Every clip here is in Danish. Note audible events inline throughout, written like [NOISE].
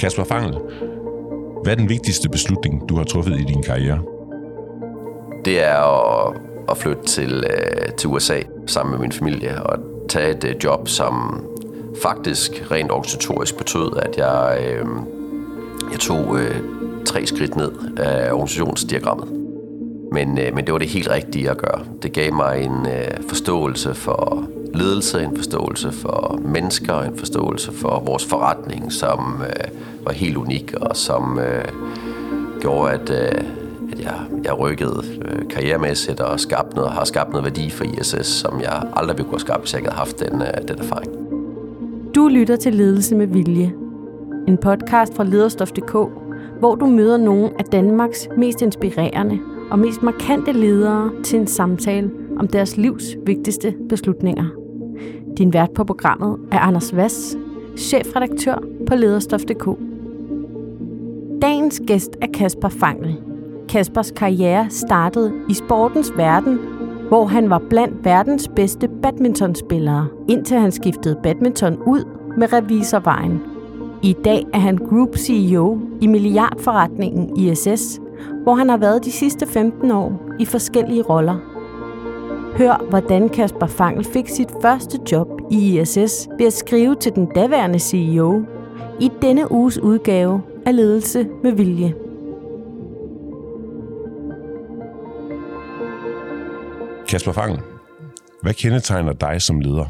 Kasper Fangel, hvad er den vigtigste beslutning, du har truffet i din karriere? Det er at, at flytte til, øh, til USA sammen med min familie og tage et øh, job, som faktisk rent organisatorisk betød, at jeg, øh, jeg tog øh, tre skridt ned af organisationsdiagrammet. Men, øh, men det var det helt rigtige at gøre. Det gav mig en øh, forståelse for ledelse, en forståelse for mennesker, en forståelse for vores forretning, som øh, var helt unik og som øh, gjorde, at, øh, at jeg, jeg rykkede øh, karrieremæssigt og skabt noget, har skabt noget værdi for ISS, som jeg aldrig ville kunne have skabt, hvis jeg ikke havde haft den, øh, den erfaring. Du lytter til Ledelse med Vilje, en podcast fra lederstof.dk, hvor du møder nogle af Danmarks mest inspirerende og mest markante ledere til en samtale om deres livs vigtigste beslutninger. Din vært på programmet er Anders Vass, chefredaktør på lederstof.dk. Dagens gæst er Kasper Fangel. Kaspers karriere startede i sportens verden, hvor han var blandt verdens bedste badmintonspillere, indtil han skiftede badminton ud med revisorvejen. I dag er han Group CEO i milliardforretningen ISS, hvor han har været de sidste 15 år i forskellige roller. Hør, hvordan Kasper Fangel fik sit første job i ISS ved at skrive til den daværende CEO i denne uges udgave af Ledelse med Vilje. Kasper Fangel, hvad kendetegner dig som leder?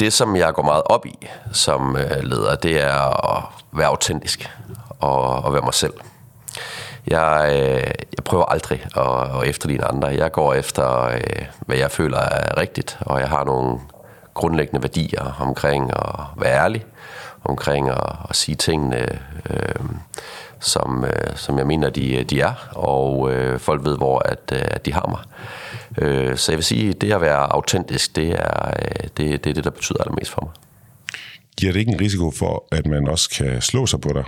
Det, som jeg går meget op i som øh, leder, det er at være autentisk og, og være mig selv. Jeg, øh, jeg prøver aldrig at, at efterligne andre. Jeg går efter, øh, hvad jeg føler er rigtigt, og jeg har nogle grundlæggende værdier omkring at være ærlig, omkring at, at sige tingene, øh, som, øh, som jeg mener, de, de er, og øh, folk ved, hvor at, øh, at de har mig. Øh, så jeg vil sige, at det at være autentisk, det er, øh, det, det er det, der betyder allermest for mig. Giver det ikke en risiko for, at man også kan slå sig på dig?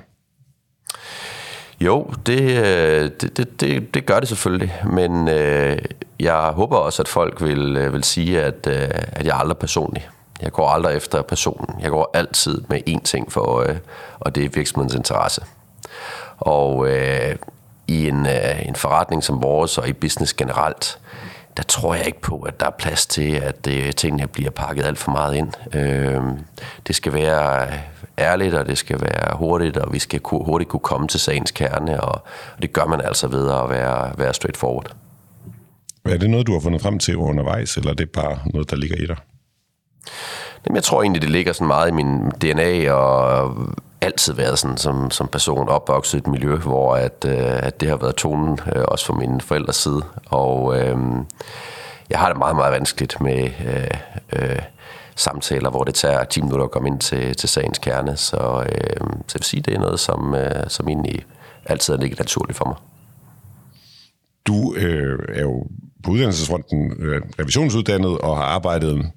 Jo, det, øh, det, det, det, det gør det selvfølgelig, men øh, jeg håber også, at folk vil, øh, vil sige, at, øh, at jeg er aldrig personlig. Jeg går aldrig efter personen. Jeg går altid med én ting for øje, og det er virksomhedens interesse. Og øh, i en, øh, en forretning som vores, og i business generelt, der tror jeg ikke på, at der er plads til, at øh, tingene bliver pakket alt for meget ind. Øh, det skal være ærligt, og det skal være hurtigt, og vi skal ku- hurtigt kunne komme til sagens kerne, og, og det gør man altså ved at være, være straightforward. Er det noget, du har fundet frem til undervejs, eller er det bare noget, der ligger i dig? Jamen, jeg tror egentlig, det ligger sådan meget i min DNA, og altid været sådan som, som person opvokset i et miljø, hvor at, øh, at det har været tonen, øh, også fra mine forældres side. Og øh, jeg har det meget, meget vanskeligt med øh, øh, samtaler, hvor det tager 10 minutter at komme ind til, til sagens kerne. Så, øh, så jeg vil sige, det er noget, som, øh, som egentlig altid er ligget naturligt for mig. Du øh, er jo på uddannelsesfronten øh, revisionsuddannet og har arbejdet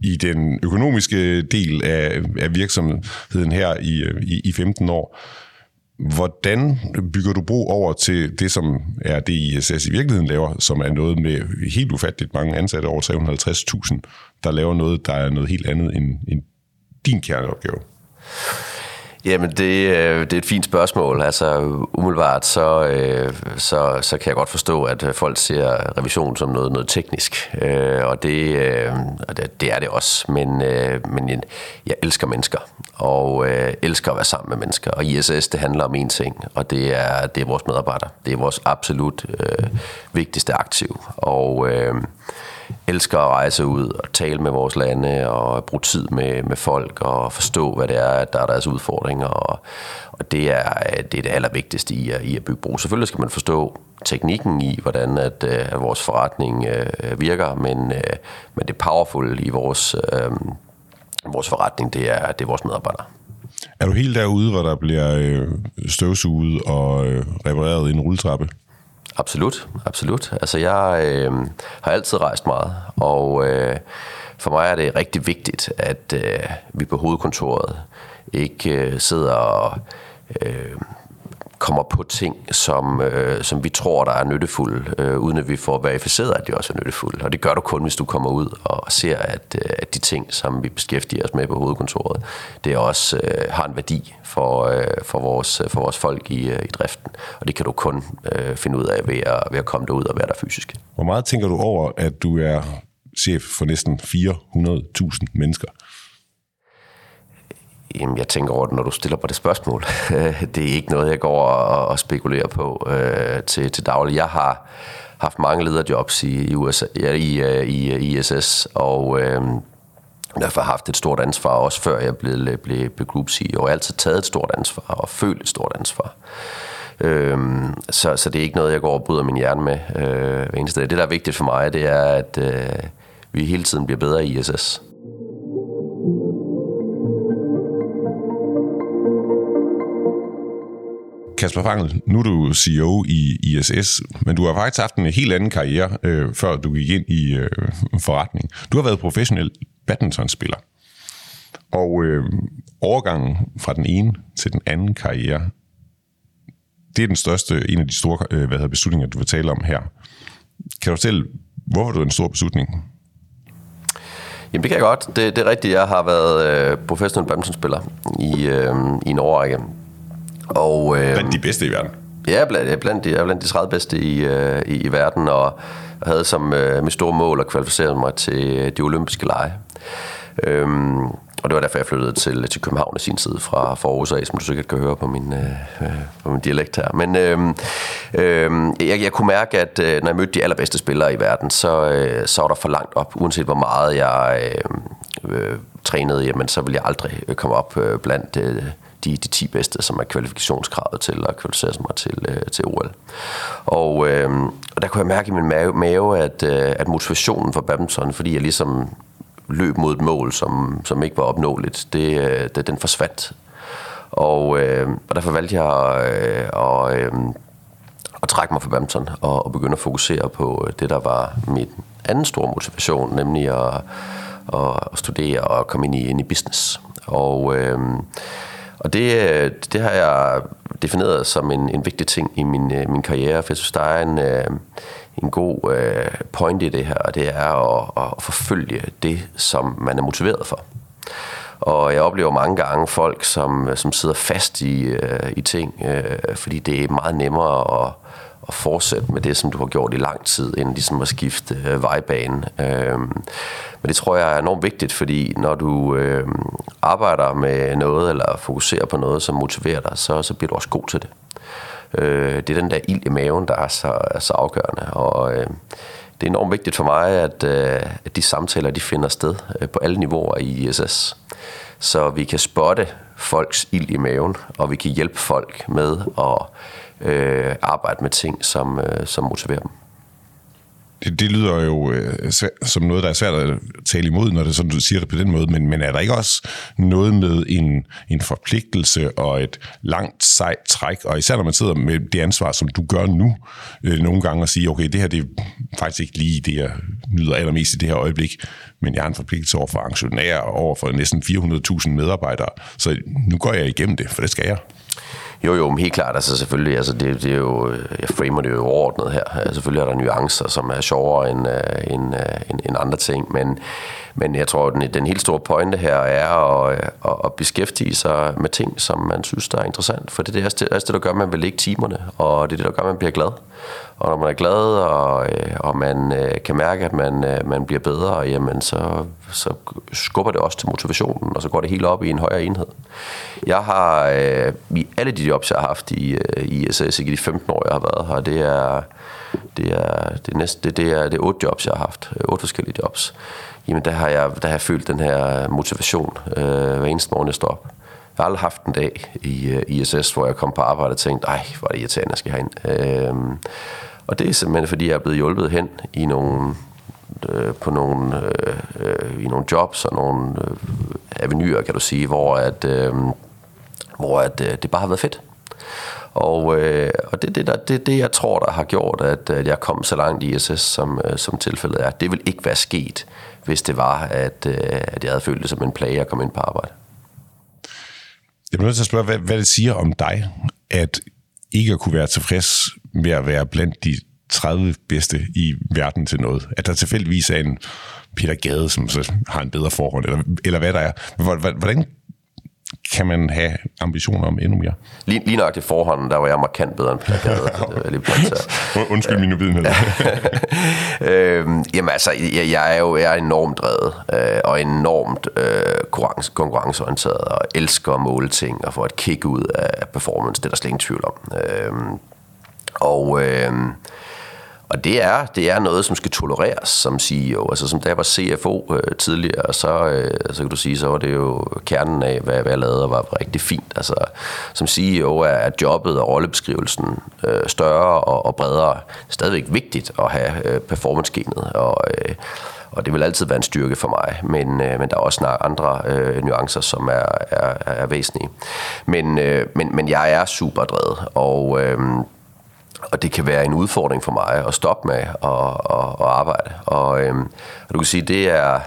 i den økonomiske del af, af virksomheden her i, i, i 15 år. Hvordan bygger du bro over til det, som er det, ISS i virkeligheden laver, som er noget med helt ufatteligt mange ansatte, over 350.000, der laver noget, der er noget helt andet end, end din kerneopgave? Jamen, det, øh, det er et fint spørgsmål. Altså, umiddelbart, så, øh, så, så kan jeg godt forstå, at øh, folk ser revision som noget, noget teknisk. Øh, og det, øh, det, det er det også. Men, øh, men jeg elsker mennesker, og elsker at være sammen med mennesker. Og ISS, det handler om én ting, og det er, det er vores medarbejdere. Det er vores absolut øh, vigtigste aktiv. Og... Øh, elsker at rejse ud og tale med vores lande og bruge tid med, med folk og forstå, hvad det er, der er deres udfordringer. Og, og det, er, det er det allervigtigste i at, i at bygge bro. Selvfølgelig skal man forstå teknikken i, hvordan at, øh, at vores forretning øh, virker, men, øh, men det powerful i vores, øh, vores forretning, det er, det er vores medarbejdere. Er du helt derude, hvor der bliver øh, støvsuget og øh, repareret i en rulletrappe? Absolut, absolut. Altså jeg øh, har altid rejst meget, og øh, for mig er det rigtig vigtigt, at øh, vi på hovedkontoret ikke øh, sidder og øh, kommer på ting, som, øh, som vi tror, der er nyttefulde, øh, uden at vi får verificeret, at de også er nyttefulde. Og det gør du kun, hvis du kommer ud og ser, at, øh, at de ting, som vi beskæftiger os med på hovedkontoret, det også øh, har en værdi for, øh, for, vores, for vores folk i, øh, i driften. Og det kan du kun øh, finde ud af ved at, ved at komme derud og være der fysisk. Hvor meget tænker du over, at du er chef for næsten 400.000 mennesker? Jamen, jeg tænker over det, når du stiller på det spørgsmål. [LAUGHS] det er ikke noget, jeg går og, og spekulerer på øh, til, til daglig. Jeg har haft mange lederjobs i, i, USA, ja, i, øh, i, øh, i ISS, og øh, derfor har haft et stort ansvar, også før jeg blev, blev, blev group CEO. Jeg har altid taget et stort ansvar og følt et stort ansvar. Øhm, så, så det er ikke noget, jeg går og bryder min hjerne med øh, hver eneste dag. Det, der er vigtigt for mig, det er, at øh, vi hele tiden bliver bedre i ISS. Kasper Fangel, nu er du CEO i ISS, men du har faktisk haft en helt anden karriere, øh, før du gik ind i øh, forretning. Du har været professionel badmintonspiller. Og øh, overgangen fra den ene til den anden karriere, det er den største, en af de store øh, hvad hedder, beslutninger, du vil tale om her. Kan du fortælle, hvorfor det en stor beslutning? Jamen det kan jeg godt. Det, det er rigtigt, jeg har været øh, professionel badmintonspiller i, øh, i en årrække. Og, øh, blandt de bedste i verden? Ja, blandt, blandt, de, blandt de 30 bedste i, øh, i, i verden, og havde som øh, mit store mål at kvalificere mig til de olympiske lege. Øhm, og det var derfor, jeg flyttede til, til København i sin tid fra, fra Aarhus af, som du sikkert kan høre på min, øh, øh på min dialekt her. Men øh, øh, jeg, jeg kunne mærke, at øh, når jeg mødte de allerbedste spillere i verden, så, øh, så var der for langt op. Uanset hvor meget jeg øh, øh, trænede, jamen, så ville jeg aldrig komme op øh, blandt... Øh, de, de 10 bedste, som er kvalifikationskravet til at kvalificere mig til, øh, til OL. Og, øh, og der kunne jeg mærke i min mave, mave at, øh, at motivationen for badminton, fordi jeg ligesom løb mod et mål, som, som ikke var opnåeligt, det, øh, det, den forsvandt. Og, øh, og derfor valgte jeg øh, at, øh, at trække mig fra badminton og, og begynde at fokusere på øh, det, der var mit anden store motivation, nemlig at, at, at studere og komme ind i, ind i business. Og, øh, og det, øh, det har jeg defineret som en, en vigtig ting i min, øh, min karriere, for jeg synes, der er en, øh, en god point i det her, og det er at, at forfølge det, som man er motiveret for. Og jeg oplever mange gange folk, som, som sidder fast i, i ting, fordi det er meget nemmere at, at fortsætte med det, som du har gjort i lang tid, inden ligesom at skifte øh, vejbane. Øh, men det tror jeg er enormt vigtigt, fordi når du øh, arbejder med noget, eller fokuserer på noget, som motiverer dig, så, så bliver du også god til det. Øh, det er den der ild i maven, der er så, er så afgørende, og øh, det er enormt vigtigt for mig, at, øh, at de samtaler, de finder sted øh, på alle niveauer i ISS, så vi kan spotte folks ild i maven, og vi kan hjælpe folk med at øh, arbejde med ting, som, øh, som motiverer dem. Det, det lyder jo øh, som noget, der er svært at tale imod, når det sådan, du siger det på den måde, men, men er der ikke også noget med en, en forpligtelse og et langt sejt træk, og især når man sidder med det ansvar, som du gør nu, øh, nogle gange at sige, okay, det her det er faktisk ikke lige det, jeg nyder allermest i det her øjeblik, men jeg har en forpligtelse over for aktionærer og over for næsten 400.000 medarbejdere, så nu går jeg igennem det, for det skal jeg. Jo, jo, men helt klart, altså selvfølgelig, altså det, det er jo, øh, jeg framer det jo overordnet her. Altså, selvfølgelig er der nuancer, som er sjovere end, øh, end, øh, end, end andre ting, men, men jeg tror, den, den helt store pointe her er at, øh, at, at beskæftige sig med ting, som man synes, der er interessant, for det er det, altså altså det, der gør, at man vil lægge timerne, og det er det, der gør, at man bliver glad. Og når man er glad, og, øh, og man øh, kan mærke, at man, man bliver bedre, jamen så, så skubber det også til motivationen, og så går det helt op i en højere enhed. Jeg har øh, i alle de jobs, jeg har haft i, i ISS, ikke de 15 år, jeg har været her, det er, det er, det er, næste, det, det er, det er otte jobs, jeg har haft. Otte forskellige jobs. Jamen, der har jeg, der har jeg følt den her motivation øh, hver eneste morgen, jeg står op. Jeg har aldrig haft en dag i øh, ISS, hvor jeg kom på arbejde og tænkte, ej, hvor er det irriterende, jeg skal herind. Øh, og det er simpelthen, fordi jeg er blevet hjulpet hen i nogle, øh, på nogle, øh, øh, i nogle jobs og nogle øh, avenyer, kan du sige, hvor at, øh, hvor at, øh, det bare har været fedt. Og, øh, og det er det, der, det, det, jeg tror, der har gjort, at, at jeg kom så langt i ISS, som, øh, som tilfældet er. Det vil ikke være sket, hvis det var, at, øh, at jeg havde følt det som en plage at komme ind på arbejde. Jeg bliver nødt til at spørge, hvad, hvad det siger om dig, at ikke at kunne være tilfreds med at være blandt de 30 bedste i verden til noget. At der tilfældigvis er en Peter Gade, som så har en bedre forhold, eller, eller hvad der er. Hvordan kan man have ambitioner om endnu mere? Lige, lige nok det forhånden, der var jeg markant bedre end [LAUGHS] lige Undskyld min uvidenhed. [LAUGHS] øhm, jamen altså, jeg, jeg er jo jeg er enormt drevet, øh, og enormt øh, konkurrence, konkurrenceorienteret, og elsker at måle ting, og få et kick ud af performance, det er der slet ingen tvivl om. Øhm, og... Øh, og det er, det er noget, som skal tolereres som CEO. Altså som da jeg var CFO øh, tidligere, så, øh, så kan du sige, så var det jo kernen af, hvad, hvad jeg lavede, og var rigtig fint. Altså som CEO er jobbet og rollebeskrivelsen øh, større og, og bredere. Det er stadigvæk vigtigt at have øh, performance-genet, og, øh, og det vil altid være en styrke for mig, men, øh, men der er også andre øh, nuancer, som er, er, er væsentlige. Men, øh, men, men jeg er super drevet, og... Øh, og det kan være en udfordring for mig at stoppe med at, at, at arbejde. Og, øhm, og du kan sige, det er,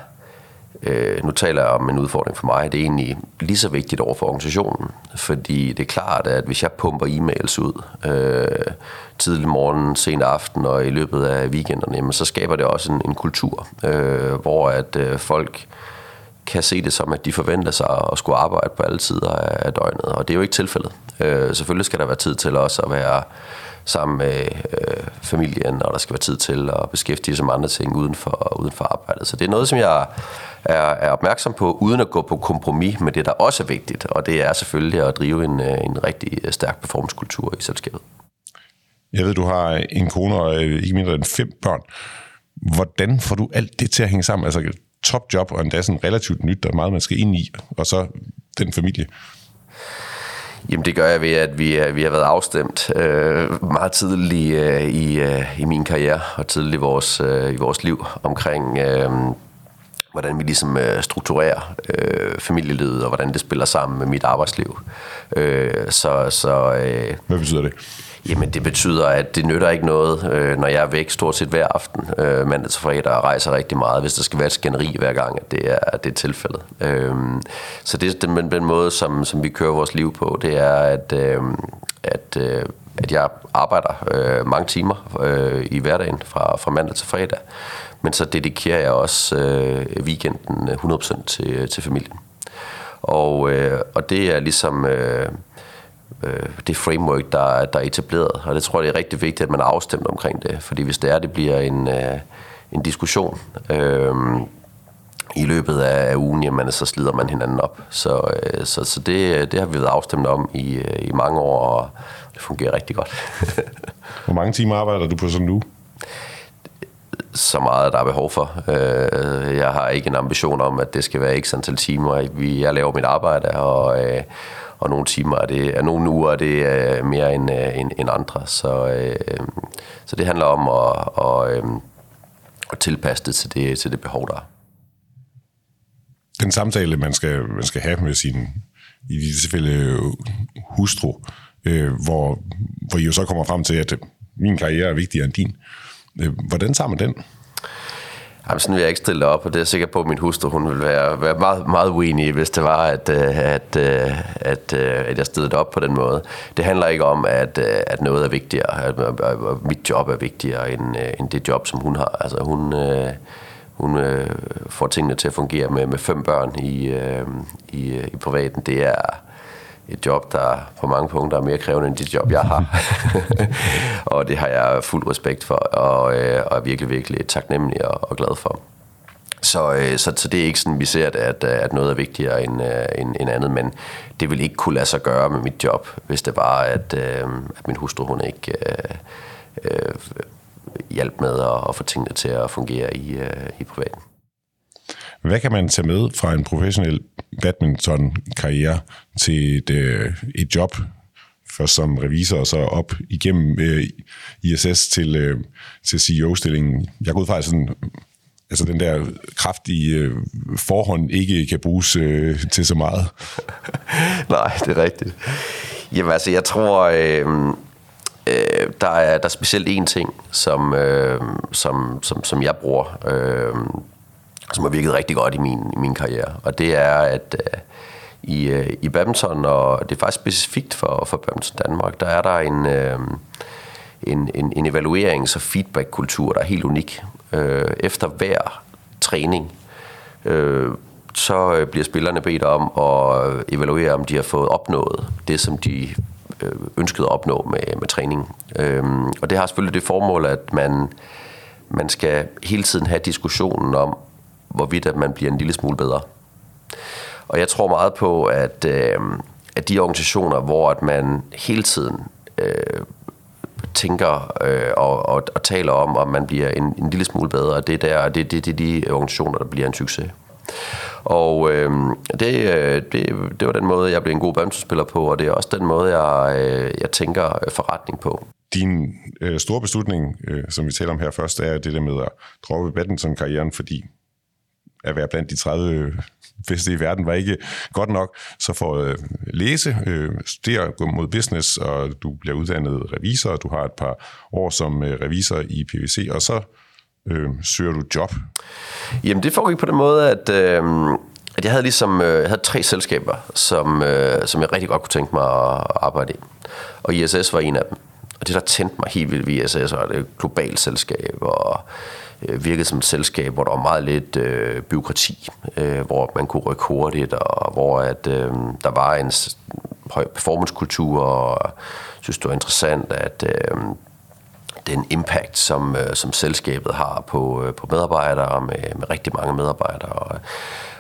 øh, nu taler jeg om en udfordring for mig, det er egentlig lige så vigtigt over for organisationen. Fordi det er klart, at hvis jeg pumper e-mails ud øh, tidlig morgen, sen aften og i løbet af weekenderne, jamen, så skaber det også en, en kultur, øh, hvor at øh, folk kan se det som, at de forventer sig at skulle arbejde på alle tider af døgnet. Og det er jo ikke tilfældet. Øh, selvfølgelig skal der være tid til også at være sammen med øh, familien, og der skal være tid til at beskæftige sig med andre ting uden for, uden for arbejdet. Så det er noget, som jeg er, er opmærksom på, uden at gå på kompromis med det, der også er vigtigt, og det er selvfølgelig at drive en, øh, en rigtig øh, stærk performancekultur i selskabet. Jeg ved, du har en kone og øh, ikke mindre end fem børn. Hvordan får du alt det til at hænge sammen? Altså topjob og endda sådan relativt nyt, der er meget, man skal ind i, og så den familie. Jamen det gør jeg ved, at vi, vi har været afstemt øh, meget tidligt øh, i, øh, i min karriere og tidligt i vores, øh, i vores liv omkring, øh, hvordan vi ligesom øh, strukturerer øh, familielivet og hvordan det spiller sammen med mit arbejdsliv. Øh, så, så, øh, Hvad betyder det? Jamen det betyder, at det nytter ikke noget, øh, når jeg er væk stort set hver aften, øh, mandag til fredag, og rejser rigtig meget, hvis der skal være et skænderi hver gang, at det er, det er tilfældet. Øh, så det er den, den måde, som, som vi kører vores liv på, det er, at, øh, at, øh, at jeg arbejder øh, mange timer øh, i hverdagen fra, fra mandag til fredag, men så dedikerer jeg også øh, weekenden øh, 100% til, til familien. Og, øh, og det er ligesom... Øh, øh, det framework, der, der er etableret. Og det tror jeg, det er rigtig vigtigt, at man er afstemt omkring det. Fordi hvis det er, det bliver en, øh, en diskussion øh, i løbet af, af ugen, jamen, så slider man hinanden op. Så, øh, så, så det, det har vi været afstemt om i, øh, i mange år, og det fungerer rigtig godt. [LAUGHS] Hvor mange timer arbejder du på sådan nu? så meget, der er behov for. Øh, jeg har ikke en ambition om, at det skal være x antal timer. Jeg laver mit arbejde, og, øh, og nogle timer er det, er nogle uger er det øh, mere end, øh, end, end andre. Så, øh, så det handler om at, og, øh, at tilpasse det til, det til det behov, der er. Den samtale, man skal, man skal have med sin, i det tilfælde, hustru, øh, hvor, hvor I jo så kommer frem til, at min karriere er vigtigere end din. Øh, hvordan tager man den? Jamen, sådan vil jeg ikke stille op, og det er jeg sikker på, at min hustru hun vil være, være meget, meget uenig hvis det var, at, øh, at, øh, at, øh, at jeg stillede op på den måde. Det handler ikke om, at, at noget er vigtigere, at, at mit job er vigtigere end, end det job, som hun har. Altså, hun, hun får tingene til at fungere med, med fem børn i, i, i privaten. Det er, et job, der på mange punkter er mere krævende end det job, jeg har. [LAUGHS] og det har jeg fuld respekt for, og, øh, og er virkelig, virkelig taknemmelig og, og glad for. Så, øh, så, så det er ikke sådan, vi ser, at, at noget er vigtigere end, øh, end, end andet, men det vil ikke kunne lade sig gøre med mit job, hvis det var, at, at min hustru hun ikke øh, øh, hjalp med at, at få tingene til at fungere i, øh, i privaten. Hvad kan man tage med fra en professionel badminton-karriere til et, øh, et job, først som revisor og så op igennem øh, ISS til, øh, til CEO-stillingen? Jeg går ud fra, sådan, altså den der kraftige øh, forhånd ikke kan bruges øh, til så meget. [LAUGHS] Nej, det er rigtigt. Jamen altså, jeg tror... Øh, øh, der, er, der er specielt en ting, som, øh, som, som, som jeg bruger, øh, som har virket rigtig godt i min, i min karriere. Og det er, at øh, i, øh, i badminton, og det er faktisk specifikt for, for badminton Danmark. Der er der en, øh, en, en, en evaluerings- altså og feedback-kultur, der er helt unik. Øh, efter hver træning, øh, så øh, bliver spillerne bedt om at evaluere, om de har fået opnået det, som de øh, ønskede at opnå med, med træningen. Øhm, og det har selvfølgelig det formål, at man, man skal hele tiden have diskussionen om, hvorvidt at man bliver en lille smule bedre. Og jeg tror meget på, at, øh, at de organisationer, hvor at man hele tiden øh, tænker øh, og, og, og taler om, om man bliver en, en lille smule bedre, det, der, det, det, det er de organisationer, der bliver en succes. Og øh, det, øh, det, det var den måde, jeg blev en god badmintonspiller på, og det er også den måde, jeg, øh, jeg tænker øh, forretning på. Din øh, store beslutning, øh, som vi taler om her først, er det der med at droppe badminton-karrieren, fordi at være blandt de 30 øh, bedste i verden var ikke godt nok. Så for at læse, øh, studere, gå mod business, og du bliver uddannet revisor, og du har et par år som revisor i PVC, og så øh, søger du job? Jamen det foregik på den måde, at, øh, at jeg havde ligesom øh, jeg havde tre selskaber, som, øh, som jeg rigtig godt kunne tænke mig at arbejde i. Og ISS var en af dem. Og det, der tændte mig helt vildt ved ISS, var et globalt selskab, og øh, virkede som et selskab, hvor der var meget lidt øh, byråkrati, øh, hvor man kunne rykke hurtigt, og hvor at, øh, der var en høj performancekultur, og jeg synes, det var interessant, at øh, den impact, som, øh, som selskabet har på, øh, på medarbejdere, med, med rigtig mange medarbejdere. Og,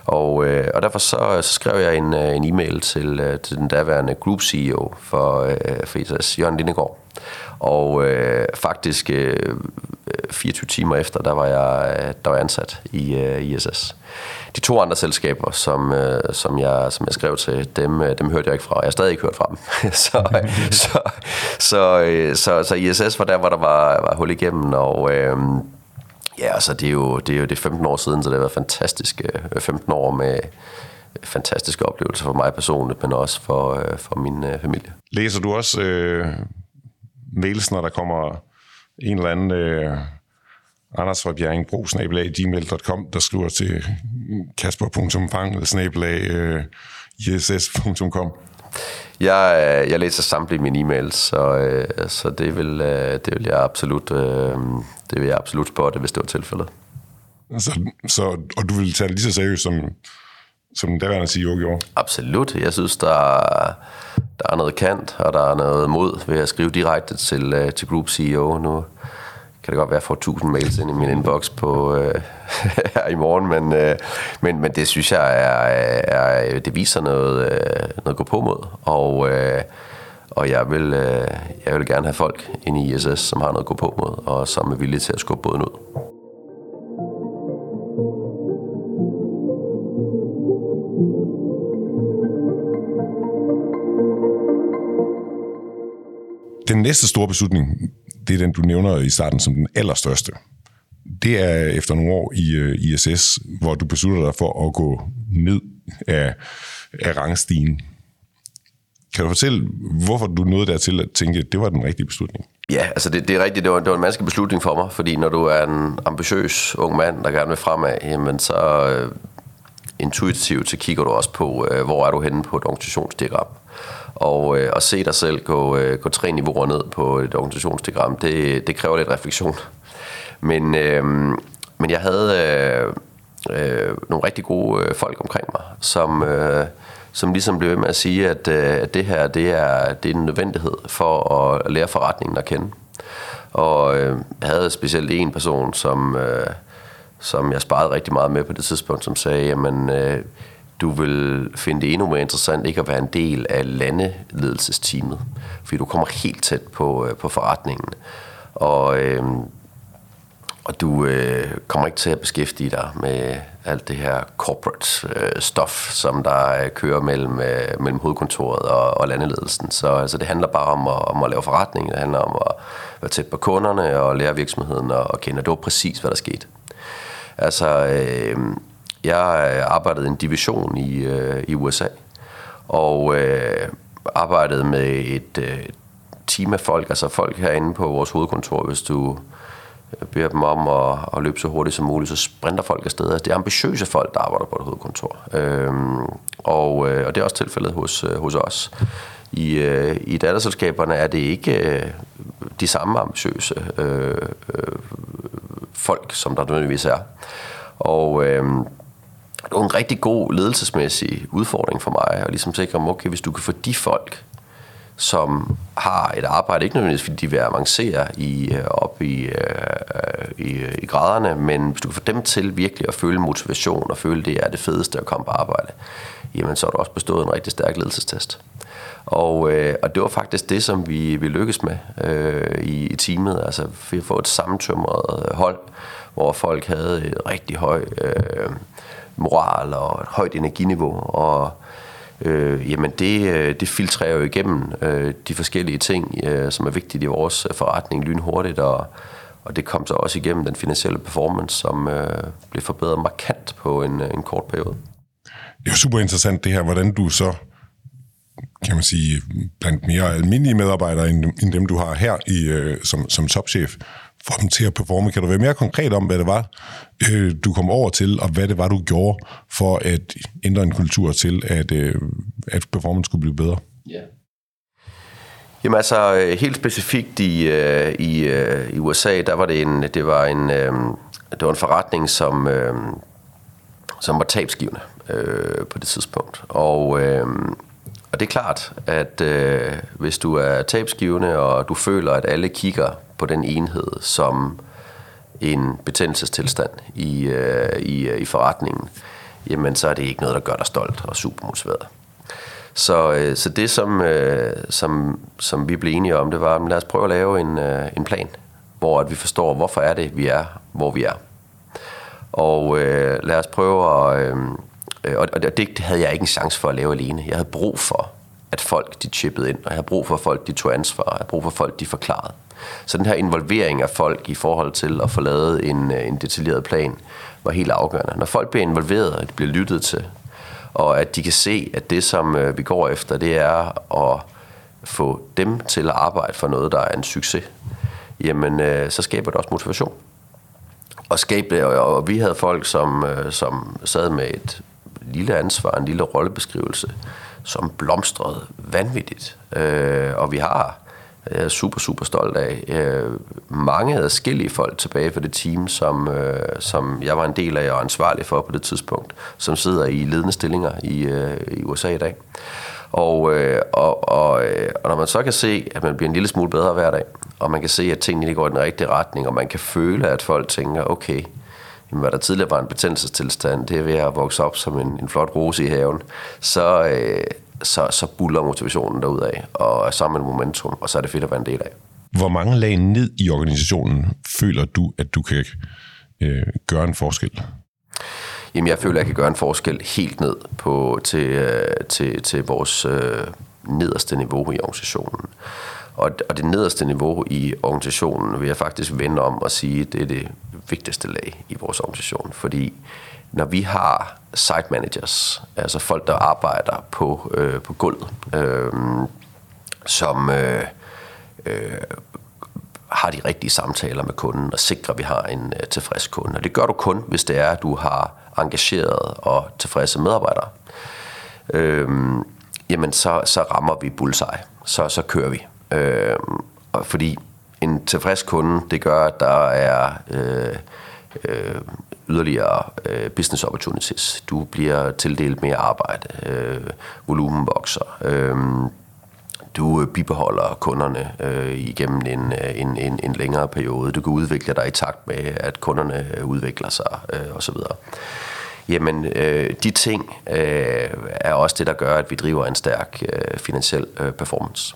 og, øh, og derfor så, så skrev jeg en, øh, en e-mail til, øh, til den daværende group CEO for, øh, for ISS, Jørgen Lindegård. Og øh, faktisk øh, 24 timer efter, der var jeg, der var jeg ansat i øh, ISS. De to andre selskaber, som, øh, som, jeg, som jeg skrev til, dem, øh, dem hørte jeg ikke fra. Jeg har stadig ikke hørt fra dem. [LAUGHS] så, [LAUGHS] så, så, øh, så, så ISS var der, hvor der var, var hul igennem, og... Øh, Ja, altså det er, jo, det er jo det 15 år siden, så det har været fantastiske 15 år med fantastiske oplevelser for mig personligt, men også for, for min familie. Læser du også øh, mails, når der kommer en eller anden øh, Anders fra Bjerringbro, gmail.com, der skriver til kasper.fang, øh, iss.com. Jeg, øh, jeg læser samtlige mine e-mails, så, øh, så det, vil, øh, det vil jeg absolut, det vil jeg absolut spotte, hvis det var tilfældet. Så, så, og du vil tage det lige så seriøst, som, som den daværende CEO gjorde? Absolut. Jeg synes, der er, der er noget kant, og der er noget mod ved at skrive direkte til, øh, til Group CEO nu kan det godt være, at jeg får 1000 mails ind i min inbox på øh, [LAUGHS] her i morgen, men, øh, men, men det synes jeg er, er det viser noget, øh, noget gå på mod, og, øh, og jeg, vil, øh, jeg vil gerne have folk ind i ISS, som har noget gå på mod, og som er villige til at skubbe båden ud. Den næste store beslutning, det er den, du nævner i starten som den allerstørste. Det er efter nogle år i øh, ISS, hvor du beslutter dig for at gå ned af, af rangstigen. Kan du fortælle, hvorfor du nåede dertil at tænke, at det var den rigtige beslutning? Ja, altså det, det er rigtigt. Det var, det var en vanskelig beslutning for mig, fordi når du er en ambitiøs ung mand, der gerne vil fremad, jamen så øh, intuitivt så kigger du også på, øh, hvor er du henne på et organisationsdiagram og, øh, og se dig selv gå, øh, gå tre niveauer ned på et organisationsdiagram, det, det kræver lidt refleksion. Men, øh, men jeg havde øh, øh, nogle rigtig gode øh, folk omkring mig, som, øh, som ligesom blev ved med at sige, at, øh, at det her det er, det er en nødvendighed for at lære forretningen at kende. Og øh, jeg havde specielt en person, som, øh, som jeg sparede rigtig meget med på det tidspunkt, som sagde, jamen... Øh, du vil finde det endnu mere interessant ikke at være en del af landeledelsesteamet, fordi du kommer helt tæt på, øh, på forretningen. Og, øh, og du øh, kommer ikke til at beskæftige dig med alt det her corporate øh, stof, som der øh, kører mellem, øh, mellem hovedkontoret og, og landeledelsen. Så altså, det handler bare om at, om at lave forretning, det handler om at være tæt på kunderne og lære virksomheden og, og kende. Det var præcis, hvad der skete. Altså, øh, jeg øh, arbejdede i en division i, øh, i USA, og øh, arbejdede med et øh, team af folk, altså folk herinde på vores hovedkontor, hvis du øh, beder dem om at, at løbe så hurtigt som muligt, så sprinter folk afsted. Altså, det er ambitiøse folk, der arbejder på et hovedkontor. Øhm, og, øh, og det er også tilfældet hos, øh, hos os. I, øh, I datterselskaberne er det ikke øh, de samme ambitiøse øh, øh, folk, som der nødvendigvis er. Og øh, det var en rigtig god ledelsesmæssig udfordring for mig, at ligesom sikre, okay, hvis du kan få de folk, som har et arbejde, ikke nødvendigvis fordi de vil avancere i, øh, op i, øh, i, i graderne, men hvis du kan få dem til virkelig at føle motivation og føle, det er det fedeste at komme på arbejde, jamen så har du også bestået en rigtig stærk ledelsestest. Og, øh, og det var faktisk det, som vi, vi lykkedes med øh, i, i teamet. Altså vi har fået et sammentømret hold, hvor folk havde et rigtig høj øh, moral og et højt energiniveau. Og øh, jamen det, øh, det filtrerer jo igennem øh, de forskellige ting, øh, som er vigtige i vores forretning lynhurtigt. Og, og det kom så også igennem den finansielle performance, som øh, blev forbedret markant på en, øh, en kort periode. Det er jo super interessant det her, hvordan du så kan man sige, blandt mere almindelige medarbejdere, end, end dem, du har her i, øh, som, som topchef, få dem til at performe. Kan du være mere konkret om, hvad det var, øh, du kom over til, og hvad det var, du gjorde for at ændre en kultur til, at, øh, at performance skulle blive bedre? Ja. Yeah. Jamen altså, øh, helt specifikt i, øh, i, øh, i USA, der var det en, det var en, øh, det var en forretning, som, øh, som var tabsgivende øh, på det tidspunkt. Og øh, og det er klart, at øh, hvis du er tabsgivende, og du føler, at alle kigger på den enhed som en betændelsestilstand i, øh, i, øh, i forretningen, jamen så er det ikke noget, der gør dig stolt og super motiveret. Så, øh, så det, som, øh, som, som vi blev enige om, det var, at lad os prøve at lave en, øh, en plan, hvor at vi forstår, hvorfor er det, vi er, hvor vi er. Og øh, lad os prøve at... Øh, Øh, og det havde jeg ikke en chance for at lave alene. Jeg havde brug for, at folk de chippede ind, og jeg havde brug for, at folk de tog ansvar, jeg havde brug for, at folk de forklarede. Så den her involvering af folk i forhold til at få lavet en, øh, en detaljeret plan, var helt afgørende. Når folk bliver involveret, og de bliver lyttet til, og at de kan se, at det, som øh, vi går efter, det er at få dem til at arbejde for noget, der er en succes, jamen øh, så skaber det også motivation. Og, skabe, og vi havde folk, som, som sad med et lille ansvar, en lille rollebeskrivelse, som blomstrede vanvittigt. Øh, og vi har, jeg er super, super stolt af, øh, mange adskillige folk tilbage på det team, som, øh, som jeg var en del af og ansvarlig for på det tidspunkt, som sidder i ledende stillinger i, øh, i USA i dag. Og, øh, og, og, øh, og når man så kan se, at man bliver en lille smule bedre hver dag, og man kan se, at tingene går i den rigtige retning, og man kan føle, at folk tænker, okay, jamen, hvad der tidligere var en betændelsestilstand, det er ved at vokse op som en, en flot rose i haven, så, øh, så, så buller motivationen af, og er sammen med momentum, og så er det fedt at være en del af. Hvor mange lag ned i organisationen føler du, at du kan øh, gøre en forskel? Jamen, jeg føler, at jeg kan gøre en forskel helt ned på, til, øh, til, til vores øh, nederste niveau i organisationen. Og, og det nederste niveau i organisationen vil jeg faktisk vende om og sige, det er det vigtigste lag i vores organisation. Fordi når vi har site managers, altså folk, der arbejder på, øh, på gulvet, øh, som øh, øh, har de rigtige samtaler med kunden og sikrer, at vi har en øh, tilfreds kunde. Og det gør du kun, hvis det er, at du har engageret og tilfredse medarbejdere. Øh, jamen, så, så rammer vi bullseye. Så, så kører vi. Øh, fordi en tilfreds kunde, det gør, at der er øh, øh, yderligere øh, business opportunities. Du bliver tildelt mere arbejde. Øh, volumen vokser. Øh, du bibeholder kunderne øh, igennem en, en, en, en længere periode. Du kan udvikle dig i takt med, at kunderne øh, udvikler sig øh, osv. Jamen, øh, de ting øh, er også det, der gør, at vi driver en stærk øh, finansiel øh, performance.